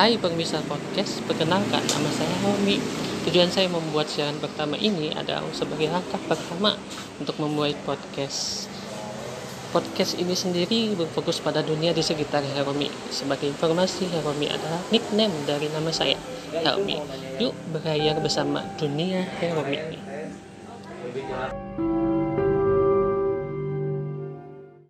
Hai pemirsa podcast, perkenalkan nama saya Homi. Tujuan saya membuat siaran pertama ini adalah sebagai langkah pertama untuk membuat podcast. Podcast ini sendiri berfokus pada dunia di sekitar Heromi. Sebagai informasi, Heromi adalah nickname dari nama saya, Helmi. Yuk berlayar bersama dunia Heromi.